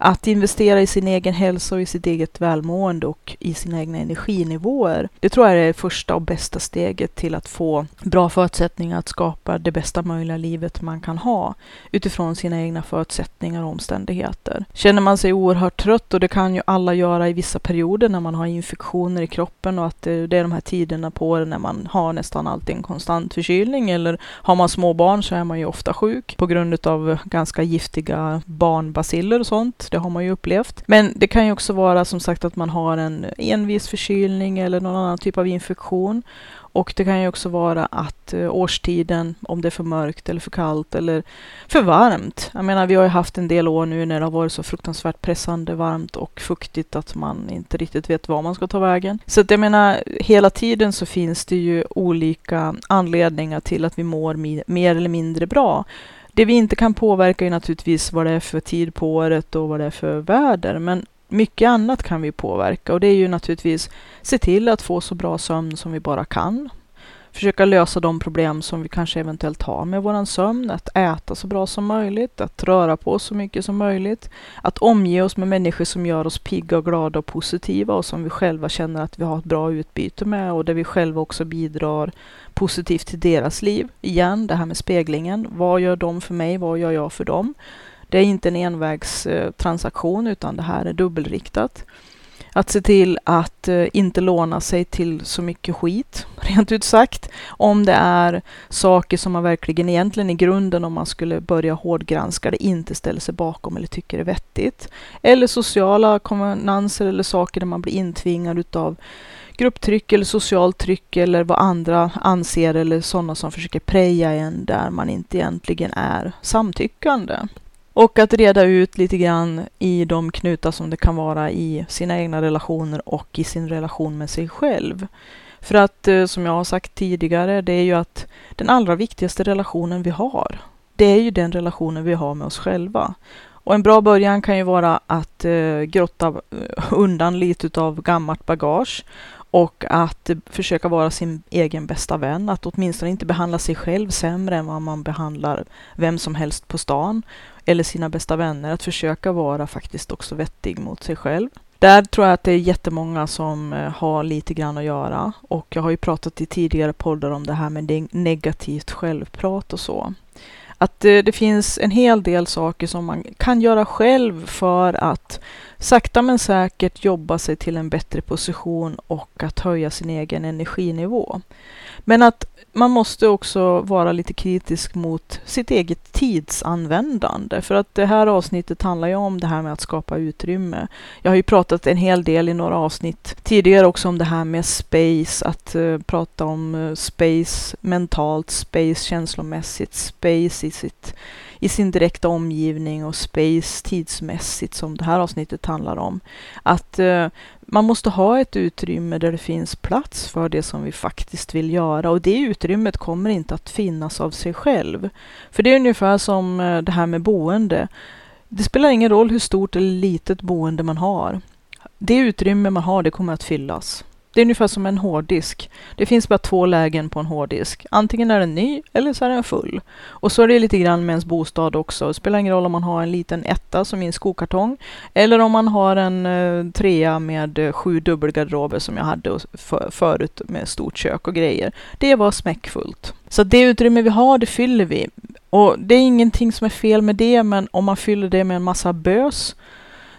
Att investera i sin egen hälsa och i sitt eget välmående och i sina egna energinivåer. Det tror jag är det första och bästa steget till att få bra förutsättningar att skapa det bästa möjliga livet man kan ha utifrån sina egna förutsättningar och omständigheter. Känner man sig oerhört trött och det kan ju alla göra i vissa perioder när man har infektioner i kroppen och att det, är de här tiderna på året när man har nästan alltid en konstant förkylning eller har man små barn så är man ju ofta sjuk på grund av ganska giftiga barnbaciller och sånt. Det har man ju upplevt. Men det kan ju också vara som sagt att man har en envis förkylning eller någon annan typ av infektion. Och det kan ju också vara att eh, årstiden, om det är för mörkt eller för kallt eller för varmt. Jag menar, vi har ju haft en del år nu när det har varit så fruktansvärt pressande varmt och fuktigt att man inte riktigt vet var man ska ta vägen. Så att jag menar, hela tiden så finns det ju olika anledningar till att vi mår mer eller mindre bra. Det vi inte kan påverka är naturligtvis vad det är för tid på året och vad det är för väder, men mycket annat kan vi påverka och det är ju naturligtvis se till att få så bra sömn som vi bara kan försöka lösa de problem som vi kanske eventuellt har med våran sömn, att äta så bra som möjligt, att röra på oss så mycket som möjligt, att omge oss med människor som gör oss pigga och glada och positiva och som vi själva känner att vi har ett bra utbyte med och där vi själva också bidrar positivt till deras liv. Igen, det här med speglingen. Vad gör de för mig? Vad gör jag för dem? Det är inte en envägstransaktion eh, utan det här är dubbelriktat. Att se till att eh, inte låna sig till så mycket skit, rent ut sagt. Om det är saker som man verkligen egentligen i grunden, om man skulle börja hårdgranska det, inte ställer sig bakom eller tycker är vettigt. Eller sociala konvenanser eller saker där man blir intvingad utav grupptryck eller socialt tryck eller vad andra anser eller sådana som försöker preja en där man inte egentligen är samtyckande. Och att reda ut lite grann i de knutar som det kan vara i sina egna relationer och i sin relation med sig själv. För att eh, som jag har sagt tidigare, det är ju att den allra viktigaste relationen vi har, det är ju den relationen vi har med oss själva. Och en bra början kan ju vara att eh, grotta eh, undan lite av gammalt bagage och att försöka vara sin egen bästa vän. Att åtminstone inte behandla sig själv sämre än vad man behandlar vem som helst på stan eller sina bästa vänner. Att försöka vara faktiskt också vettig mot sig själv. Där tror jag att det är jättemånga som eh, har lite grann att göra och jag har ju pratat i tidigare poddar om det här med negativt självprat och så att det, det, finns en hel del saker som man kan göra själv för att sakta men säkert jobba sig till en bättre position och att höja sin egen energinivå. Men att man måste också vara lite kritisk mot sitt eget tidsanvändande. För att det här avsnittet handlar ju om det här med att skapa utrymme. Jag har ju pratat en hel del i några avsnitt tidigare också om det här med space, att uh, prata om uh, space mentalt, space känslomässigt, space i sitt i sin direkta omgivning och space tidsmässigt som det här avsnittet handlar om. Att eh, man måste ha ett utrymme där det finns plats för det som vi faktiskt vill göra och det utrymmet kommer inte att finnas av sig själv. För det är ungefär som eh, det här med boende. Det spelar ingen roll hur stort eller litet boende man har. Det utrymme man har, det kommer att fyllas. Det är ungefär som en hårddisk. Det finns bara två lägen på en hårddisk. Antingen är den ny eller så är den full. Och så är det lite grann med ens bostad också. Det spelar ingen roll om man har en liten etta som i en skokartong eller om man har en eh, trea med eh, sju dubbelgarderober som jag hade för, förut med stort kök och grejer. Det var smäckfullt. Så det utrymme vi har, det fyller vi. Och det är ingenting som är fel med det, men om man fyller det med en massa bös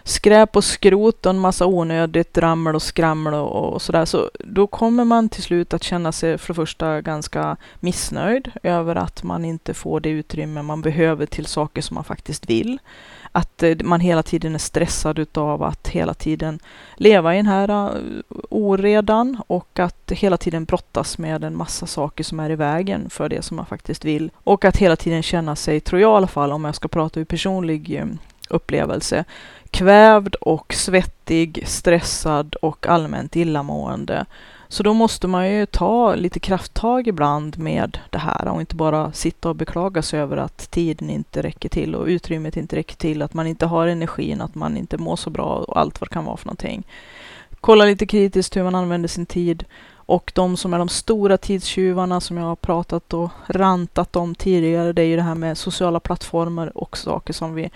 skräp och skrot och en massa onödigt rammel och skrammel och, och sådär. Så då kommer man till slut att känna sig för det första ganska missnöjd över att man inte får det utrymme man behöver till saker som man faktiskt vill. Att eh, man hela tiden är stressad utav att hela tiden leva i den här eh, oredan och att hela tiden brottas med en massa saker som är i vägen för det som man faktiskt vill. Och att hela tiden känna sig, tror jag i alla fall, om jag ska prata ur personlig eh, upplevelse, kvävd och svettig, stressad och allmänt illamående. Så då måste man ju ta lite krafttag ibland med det här och inte bara sitta och beklaga sig över att tiden inte räcker till och utrymmet inte räcker till, att man inte har energin, att man inte mår så bra och allt vad det kan vara för någonting. Kolla lite kritiskt hur man använder sin tid och de som är de stora tidstjuvarna som jag har pratat och rantat om tidigare, det är ju det här med sociala plattformar och saker som vi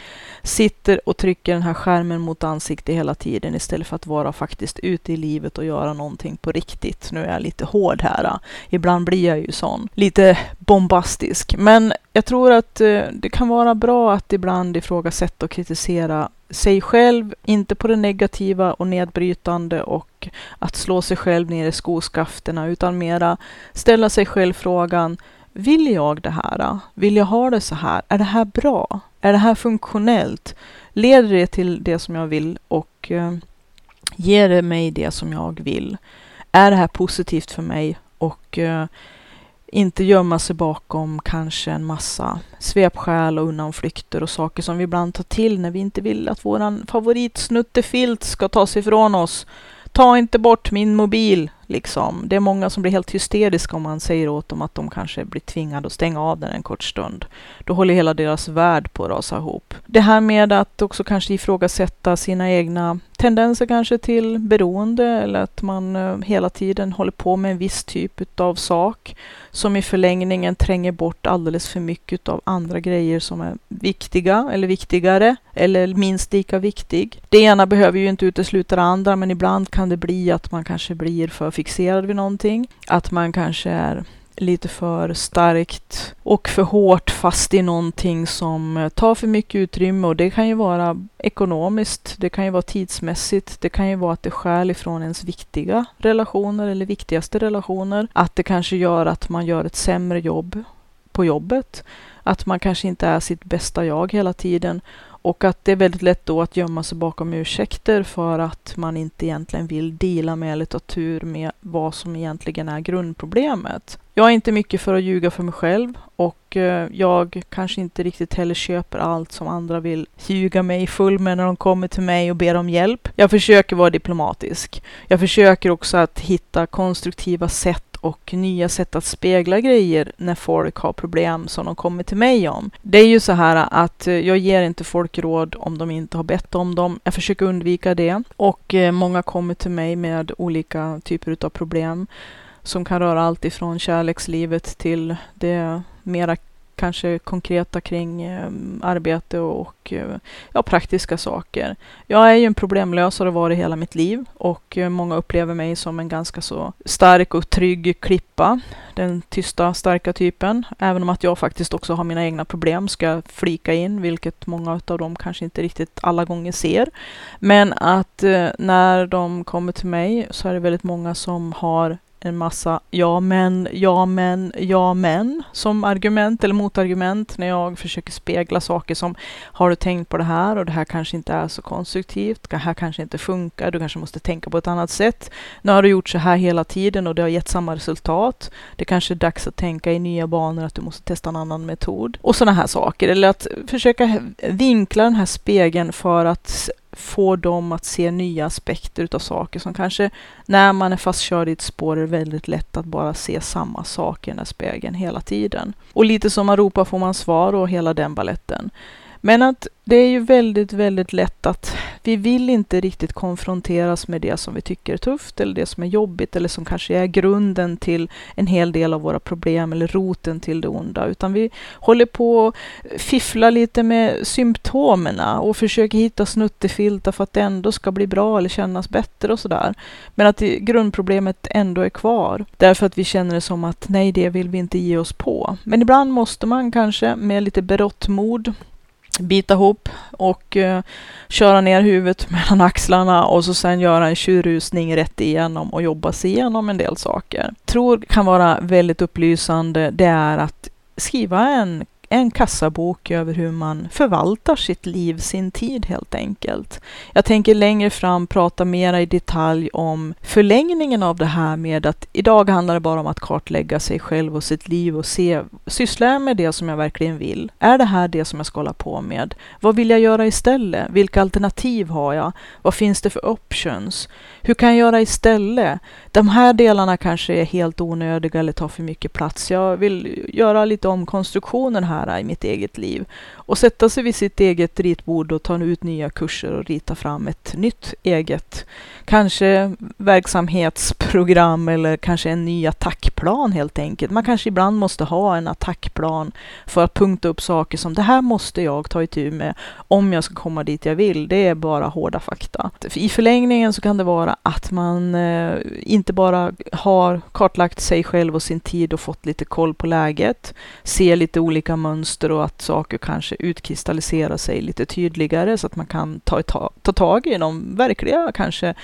sitter och trycker den här skärmen mot ansiktet hela tiden istället för att vara faktiskt ute i livet och göra någonting på riktigt. Nu är jag lite hård här. Ibland blir jag ju sån. Lite bombastisk. Men jag tror att eh, det kan vara bra att ibland ifrågasätta och kritisera sig själv, inte på det negativa och nedbrytande och att slå sig själv ner i skoskafterna, utan mera ställa sig själv frågan, vill jag det här? Vill jag ha det så här? Är det här bra? Är det här funktionellt? Leder det till det som jag vill och eh, ger det mig det som jag vill? Är det här positivt för mig? Och eh, inte gömma sig bakom kanske en massa svepskäl och undanflykter och saker som vi ibland tar till när vi inte vill att våran favoritsnuttefilt ska tas ifrån oss. Ta inte bort min mobil, liksom. Det är många som blir helt hysteriska om man säger åt dem att de kanske blir tvingade att stänga av den en kort stund. Då håller hela deras värld på att rasa ihop. Det här med att också kanske ifrågasätta sina egna tendenser kanske till beroende eller att man eh, hela tiden håller på med en viss typ av sak som i förlängningen tränger bort alldeles för mycket av andra grejer som är viktiga eller viktigare eller minst lika viktig. Det ena behöver ju inte utesluta det andra men ibland kan det bli att man kanske blir för fixerad vid någonting. Att man kanske är lite för starkt och för hårt fast i någonting som eh, tar för mycket utrymme och det kan ju vara ekonomiskt, det kan ju vara tidsmässigt, det kan ju vara att det skäl ifrån ens viktiga relationer eller viktigaste relationer. Att det kanske gör att man gör ett sämre jobb på jobbet. Att man kanske inte är sitt bästa jag hela tiden och att det är väldigt lätt då att gömma sig bakom ursäkter för att man inte egentligen vill dela med eller ta tur med vad som egentligen är grundproblemet. Jag är inte mycket för att ljuga för mig själv och eh, jag kanske inte riktigt heller köper allt som andra vill ljuga mig full med när de kommer till mig och ber om hjälp. Jag försöker vara diplomatisk. Jag försöker också att hitta konstruktiva sätt och nya sätt att spegla grejer när folk har problem som de kommer till mig om. Det är ju så här att eh, jag ger inte folk råd om de inte har bett om dem. Jag försöker undvika det och eh, många kommer till mig med olika typer av problem som kan röra allt ifrån kärlekslivet till det mera kanske konkreta kring eh, arbete och eh, ja, praktiska saker. Jag är ju en problemlösare och varit hela mitt liv och eh, många upplever mig som en ganska så stark och trygg klippa. Den tysta, starka typen. Även om att jag faktiskt också har mina egna problem ska flika in, vilket många av dem kanske inte riktigt alla gånger ser. Men att eh, när de kommer till mig så är det väldigt många som har en massa ja men, ja men, ja men som argument eller motargument när jag försöker spegla saker som har du tänkt på det här och det här kanske inte är så konstruktivt, det här kanske inte funkar, du kanske måste tänka på ett annat sätt. Nu har du gjort så här hela tiden och det har gett samma resultat. Det kanske är dags att tänka i nya banor, att du måste testa en annan metod och sådana här saker. Eller att försöka vinkla den här spegeln för att få dem att se nya aspekter utav saker som kanske när man är fastkörd i ett spår är väldigt lätt att bara se samma sak i den här spegeln hela tiden. Och lite som man ropar får man svar och hela den balletten. Men att det är ju väldigt, väldigt lätt att vi vill inte riktigt konfronteras med det som vi tycker är tufft eller det som är jobbigt eller som kanske är grunden till en hel del av våra problem eller roten till det onda, utan vi håller på att fiffla lite med symptomen och försöker hitta snuttefiltar för att det ändå ska bli bra eller kännas bättre och sådär. Men att grundproblemet ändå är kvar därför att vi känner det som att nej, det vill vi inte ge oss på. Men ibland måste man kanske med lite berått mod bita ihop och eh, köra ner huvudet mellan axlarna och så sen göra en tjurrusning rätt igenom och jobba sig igenom en del saker. Tror kan vara väldigt upplysande, det är att skriva en en kassabok över hur man förvaltar sitt liv, sin tid helt enkelt. Jag tänker längre fram prata mera i detalj om förlängningen av det här med att idag handlar det bara om att kartlägga sig själv och sitt liv och se, sysslar jag med det som jag verkligen vill? Är det här det som jag ska hålla på med? Vad vill jag göra istället? Vilka alternativ har jag? Vad finns det för options? Hur kan jag göra istället? De här delarna kanske är helt onödiga eller tar för mycket plats. Jag vill göra lite omkonstruktioner här i mitt eget liv och sätta sig vid sitt eget ritbord och ta ut nya kurser och rita fram ett nytt eget, kanske verksamhetsprogram eller kanske en ny attackplan helt enkelt. Man kanske ibland måste ha en attackplan för att punkta upp saker som det här måste jag ta itu med om jag ska komma dit jag vill. Det är bara hårda fakta. I förlängningen så kan det vara att man eh, inte bara har kartlagt sig själv och sin tid och fått lite koll på läget, ser lite olika mönster och att saker kanske utkristalliserar sig lite tydligare så att man kan ta, ta, ta tag i de verkliga kanske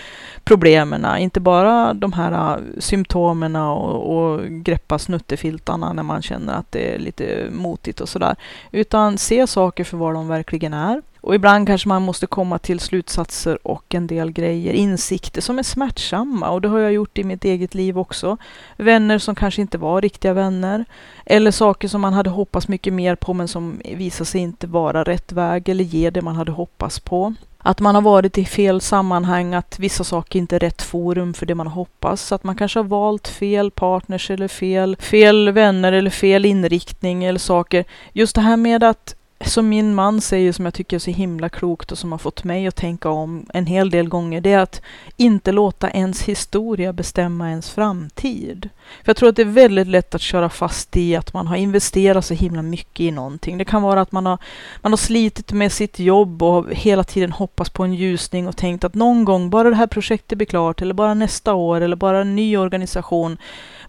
problemen. Inte bara de här äh, symptomen och, och greppa snuttefiltarna när man känner att det är lite motigt och sådär. Utan se saker för vad de verkligen är och ibland kanske man måste komma till slutsatser och en del grejer, insikter som är smärtsamma. Och det har jag gjort i mitt eget liv också. Vänner som kanske inte var riktiga vänner. Eller saker som man hade hoppats mycket mer på men som visade sig inte vara rätt väg eller ge det man hade hoppats på. Att man har varit i fel sammanhang, att vissa saker inte är rätt forum för det man hoppas. Att man kanske har valt fel partners eller fel, fel vänner eller fel inriktning eller saker. Just det här med att som min man säger, som jag tycker är så himla klokt och som har fått mig att tänka om en hel del gånger, det är att inte låta ens historia bestämma ens framtid. För jag tror att det är väldigt lätt att köra fast i att man har investerat så himla mycket i någonting. Det kan vara att man har, man har slitit med sitt jobb och hela tiden hoppats på en ljusning och tänkt att någon gång, bara det här projektet blir klart, eller bara nästa år, eller bara en ny organisation,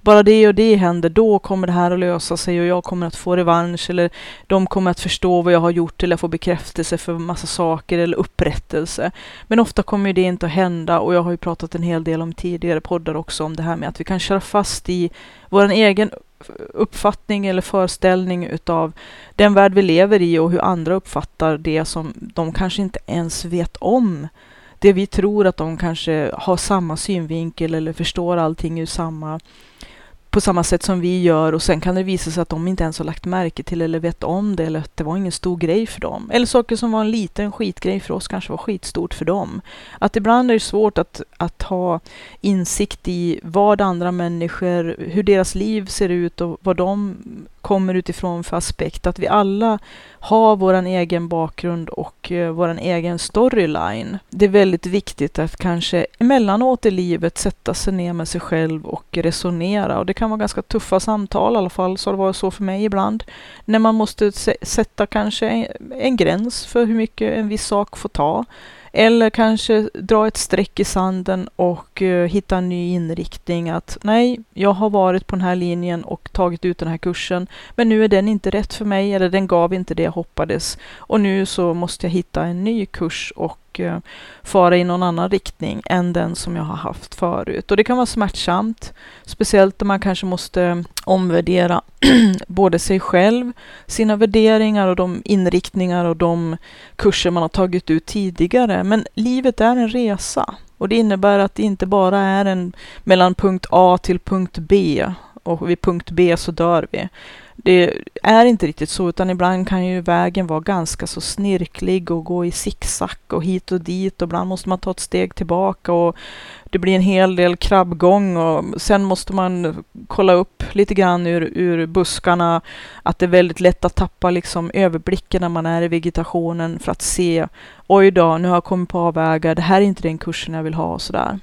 bara det och det händer, då kommer det här att lösa sig och jag kommer att få revansch eller de kommer att förstå vad jag har gjort eller få bekräftelse för massa saker eller upprättelse. Men ofta kommer det inte att hända och jag har ju pratat en hel del om tidigare poddar också om det här med att vi kan köra fast i vår egen uppfattning eller föreställning utav den värld vi lever i och hur andra uppfattar det som de kanske inte ens vet om det vi tror att de kanske har samma synvinkel eller förstår allting ur samma på samma sätt som vi gör och sen kan det visa sig att de inte ens har lagt märke till eller vet om det eller att det var ingen stor grej för dem. Eller saker som var en liten skitgrej för oss kanske var skitstort för dem. Att ibland är det svårt att, att ha insikt i vad andra människor, hur deras liv ser ut och vad de kommer utifrån för aspekt. Att vi alla har vår egen bakgrund och eh, vår egen storyline. Det är väldigt viktigt att kanske emellanåt i livet sätta sig ner med sig själv och resonera. Och det kan vara ganska tuffa samtal i alla fall, så har det varit så för mig ibland. När man måste sätta kanske en, en gräns för hur mycket en viss sak får ta. Eller kanske dra ett streck i sanden och eh, hitta en ny inriktning. Att nej, jag har varit på den här linjen och tagit ut den här kursen. Men nu är den inte rätt för mig eller den gav inte det jag hoppades. Och nu så måste jag hitta en ny kurs och och eh, fara i någon annan riktning än den som jag har haft förut. Och det kan vara smärtsamt, speciellt om man kanske måste omvärdera både sig själv, sina värderingar och de inriktningar och de kurser man har tagit ut tidigare. Men livet är en resa och det innebär att det inte bara är en mellan punkt A till punkt B och vid punkt B så dör vi det är inte riktigt så, utan ibland kan ju vägen vara ganska så snirklig och gå i zigzag och hit och dit. Och ibland måste man ta ett steg tillbaka och det blir en hel del krabbgång. Och sen måste man kolla upp lite grann ur, ur buskarna att det är väldigt lätt att tappa liksom överblicken när man är i vegetationen för att se oj då, nu har jag kommit på avvägar, det här är inte den kursen jag vill ha. Och sådär.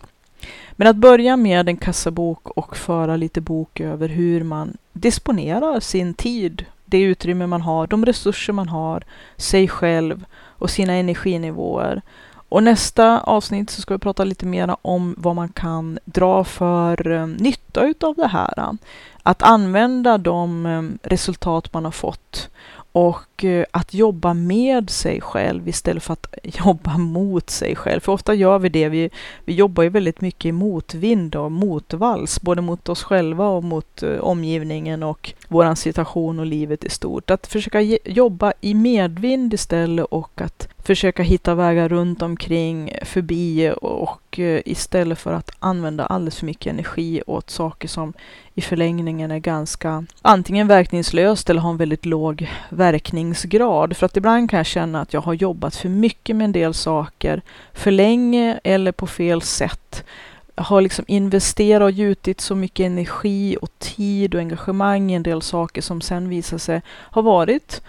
Men att börja med en kassabok och föra lite bok över hur man disponerar sin tid, det utrymme man har, de resurser man har, sig själv och sina energinivåer. Och nästa avsnitt så ska vi prata lite mer om vad man kan dra för eh, nytta utav det här. Att använda de eh, resultat man har fått och Eh, att jobba med sig själv istället för att jobba mot sig själv. För ofta gör vi det. Vi, vi jobbar ju väldigt mycket i motvind och motvalls, både mot oss själva och mot eh, omgivningen och vår situation och livet i stort. Att försöka jobba i medvind istället och att försöka hitta vägar runt omkring, förbi och eh, istället för att använda alldeles för mycket energi åt saker som i förlängningen är ganska antingen verkningslöst eller har en väldigt låg verkning verkningsgrad. För att ibland kan jag känna att jag har jobbat för mycket med en del saker för länge eller på fel sätt. Jag har liksom investerat och gjutit så mycket energi och tid och engagemang i en del saker som sen visar sig ha varit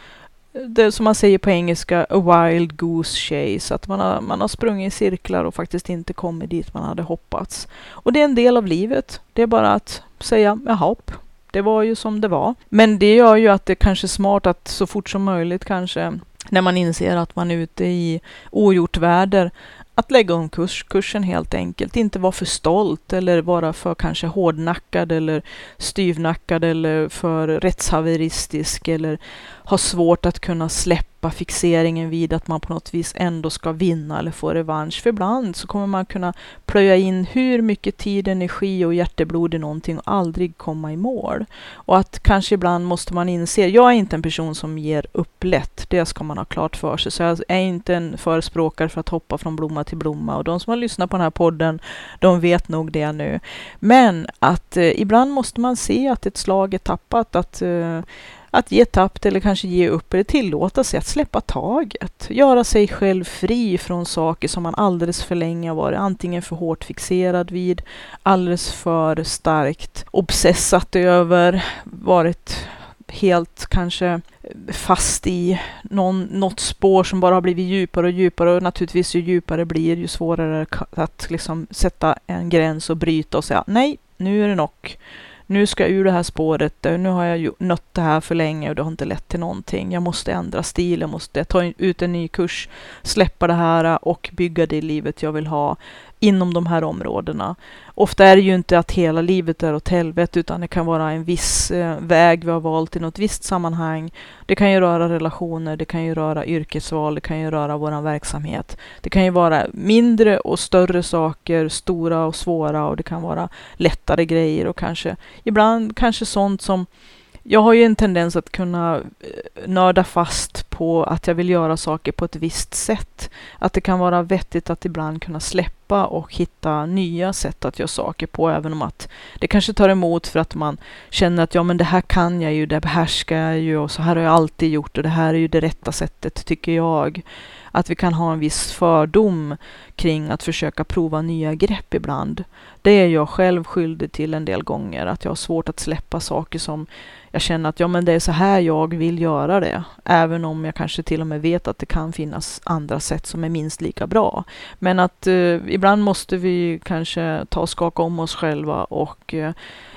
eh, det som man säger på engelska, a wild goose chase. Att man har, man har sprungit i cirklar och faktiskt inte kommit dit man hade hoppats. Och det är en del av livet. Det är bara att säga, jaha, det var ju som det var. Men det gör ju att det kanske är smart att så fort som möjligt kanske när man inser att man är ute i ogjort väder, att lägga om kurs, kursen helt enkelt. Inte vara för stolt eller vara för kanske hårdnackad eller styvnackad eller för rättshaveristisk eller ha svårt att kunna släppa släppa fixeringen vid att man på något vis ändå ska vinna eller få revansch. För ibland så kommer man kunna plöja in hur mycket tid, energi och hjärteblod i någonting och aldrig komma i mål. Och att kanske ibland måste man inse, jag är inte en person som ger upp lätt, det ska man ha klart för sig. Så jag är inte en förespråkare för att hoppa från blomma till blomma. Och de som har lyssnat på den här podden, de vet nog det nu. Men att eh, ibland måste man se att ett slag är tappat, att eh, att ge tappt eller kanske ge upp eller tillåta sig att släppa taget. Göra sig själv fri från saker som man alldeles för länge har varit antingen för hårt fixerad vid, alldeles för starkt obsessat över, varit helt kanske fast i någon, något spår som bara har blivit djupare och djupare och naturligtvis ju djupare blir ju svårare att liksom sätta en gräns och bryta och säga nej, nu är det nog nu ska jag ur det här spåret, eh, nu har jag nött det här för länge och det har inte lett till någonting. Jag måste ändra stil, jag måste ta ut en ny kurs, släppa det här och bygga det livet jag vill ha inom de här områdena. Ofta är det ju inte att hela livet är åt helvete, utan det kan vara en viss eh, väg vi har valt i något visst sammanhang. Det kan ju röra relationer, det kan ju röra yrkesval, det kan ju röra vår verksamhet. Det kan ju vara mindre och större saker, stora och svåra och det kan vara lättare grejer och kanske ibland kanske sånt som jag har ju en tendens att kunna eh, nörda fast på att jag vill göra saker på ett visst sätt. Att det kan vara vettigt att ibland kunna släppa och hitta nya sätt att göra saker på, även om att det kanske tar emot för att man känner att ja, men det här kan jag ju, det behärskar jag ju och så här har jag alltid gjort och det här är ju det rätta sättet, tycker jag att vi kan ha en viss fördom kring att försöka prova nya grepp ibland. Det är jag själv skyldig till en del gånger, att jag har svårt att släppa saker som jag känner att ja, men det är så här jag vill göra det. Även om jag kanske till och med vet att det kan finnas andra sätt som är minst lika bra. Men att eh, ibland måste vi kanske ta och skaka om oss själva och eh,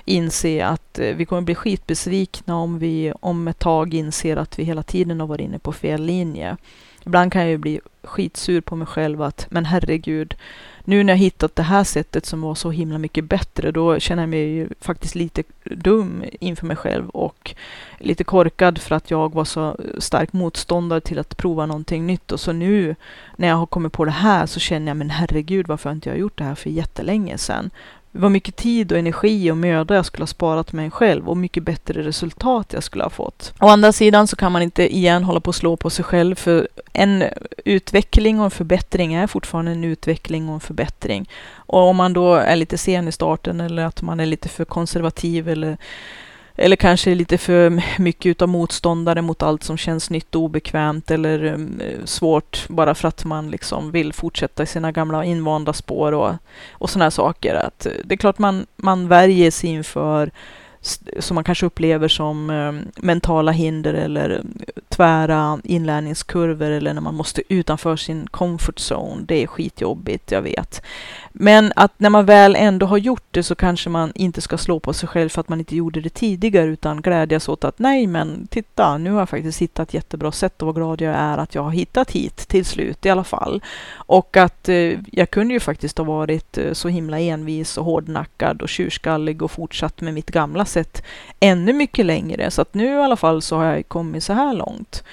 inse att eh, vi kommer bli skitbesvikna om vi om ett tag inser att vi hela tiden har varit inne på fel linje. Ibland kan jag ju bli skitsur på mig själv att, men herregud, nu när jag hittat det här sättet som var så himla mycket bättre, då känner jag mig ju faktiskt lite dum inför mig själv och lite korkad för att jag var så stark motståndare till att prova någonting nytt. Och så nu när jag har kommit på det här så känner jag, men herregud, varför har inte jag gjort det här för jättelänge sedan? Vad mycket tid och energi och möda jag skulle ha sparat mig själv och mycket bättre resultat jag skulle ha fått. Å andra sidan så kan man inte igen hålla på och slå på sig själv för en utveckling och en förbättring är fortfarande en utveckling och en förbättring. Och om man då är lite sen i starten eller att man är lite för konservativ eller eller kanske lite för mycket utav motståndare mot allt som känns nytt och obekvämt eller mm, svårt bara för att man liksom vill fortsätta i sina gamla invanda spår och, och sådana saker. Att eh, det är klart man, man värjer sig inför som man kanske upplever som ehm, mentala hinder eller ehm, tvära inlärningskurvor eller när man måste utanför sin comfort zone. Det är skitjobbigt, jag vet. Men att när man väl ändå har gjort det så kanske man inte ska slå på sig själv för att man inte gjorde det tidigare utan glädjas åt att nej men titta, nu har jag faktiskt hittat ett jättebra sätt och vad glad jag är att jag har hittat hit till slut i alla fall. Och att eh, jag kunde ju faktiskt ha varit eh, så himla envis och hårdnackad och tjurskallig och fortsatt med mitt gamla sett ännu mycket längre. Så att nu i alla fall så har jag kommit så här långt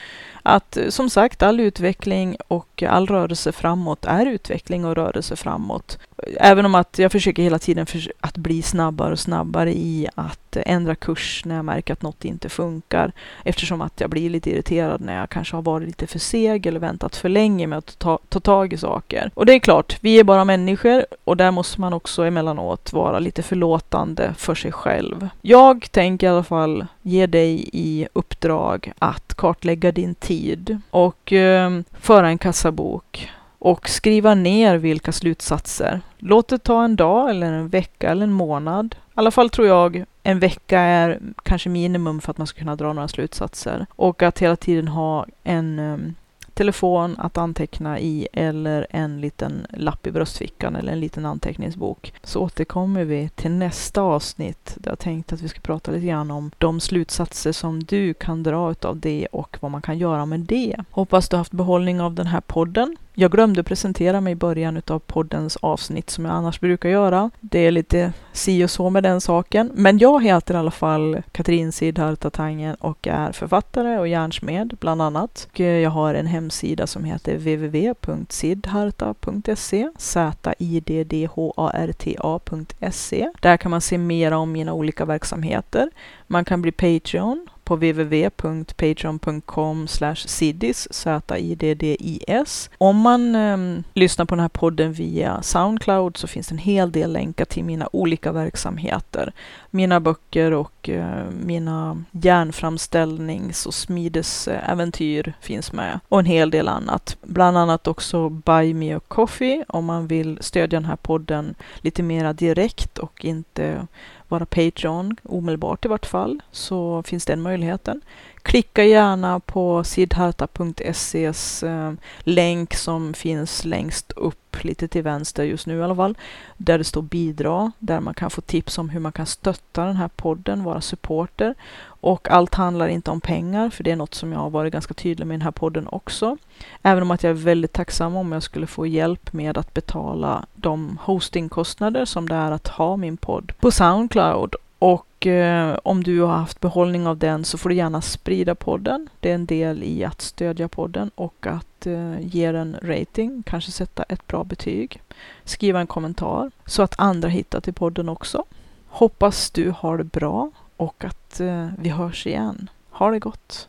att eh, som sagt, all utveckling och all rörelse framåt är utveckling och rörelse framåt. Även om att jag försöker hela tiden för att bli snabbare och snabbare i att ändra kurs när jag märker att något inte funkar. Eftersom att jag blir lite irriterad när jag kanske har varit lite för seg eller väntat för länge med att ta, ta tag i saker. Och det är klart, vi är bara människor och där måste man också emellanåt vara lite förlåtande för sig själv. Jag tänker i alla fall ge dig i uppdrag att kartlägga din tid och eh, föra en kassabok och skriva ner vilka slutsatser. Låt det ta en dag eller en vecka eller en månad. I alla fall tror jag en vecka är kanske minimum för att man ska kunna dra några slutsatser. Och att hela tiden ha en um, telefon att anteckna i eller en liten lapp i bröstfickan eller en liten anteckningsbok. Så återkommer vi till nästa avsnitt där jag tänkte att vi ska prata lite grann om de slutsatser som du kan dra av det och vad man kan göra med det. Hoppas du haft behållning av den här podden. Jag glömde presentera mig i början av poddens avsnitt som jag annars brukar göra. Det är lite si och så med den saken. Men jag heter i alla fall Katrin Sidharta Tangen och är författare och järnsmed bland annat. Och jag har en hemsida som heter www.sidharta.se Z-I-D-D-H-A-R-T-A.se Där kan man se mera om mina olika verksamheter. Man kan bli Patreon på www.patreon.com siddis, Om man eh, lyssnar på den här podden via Soundcloud så finns det en hel del länkar till mina olika verksamheter. Mina böcker och eh, mina järnframställnings och smidesäventyr finns med och en hel del annat. Bland annat också Buy Me a Coffee om man vill stödja den här podden lite mera direkt och inte vara Patreon omedelbart i vart fall, så finns den möjligheten. Klicka gärna på sidharta.ses eh, länk som finns längst upp lite till vänster just nu i alla fall, där det står bidra, där man kan få tips om hur man kan stötta den här podden, vara supporter. Och allt handlar inte om pengar, för det är något som jag har varit ganska tydlig med i den här podden också. Även om att jag är väldigt tacksam om jag skulle få hjälp med att betala de hostingkostnader som det är att ha min podd på Soundcloud. Och eh, om du har haft behållning av den så får du gärna sprida podden. Det är en del i att stödja podden och att eh, ge den rating, kanske sätta ett bra betyg, skriva en kommentar så att andra hittar till podden också. Hoppas du har det bra och att eh, vi hörs igen. Ha det gott!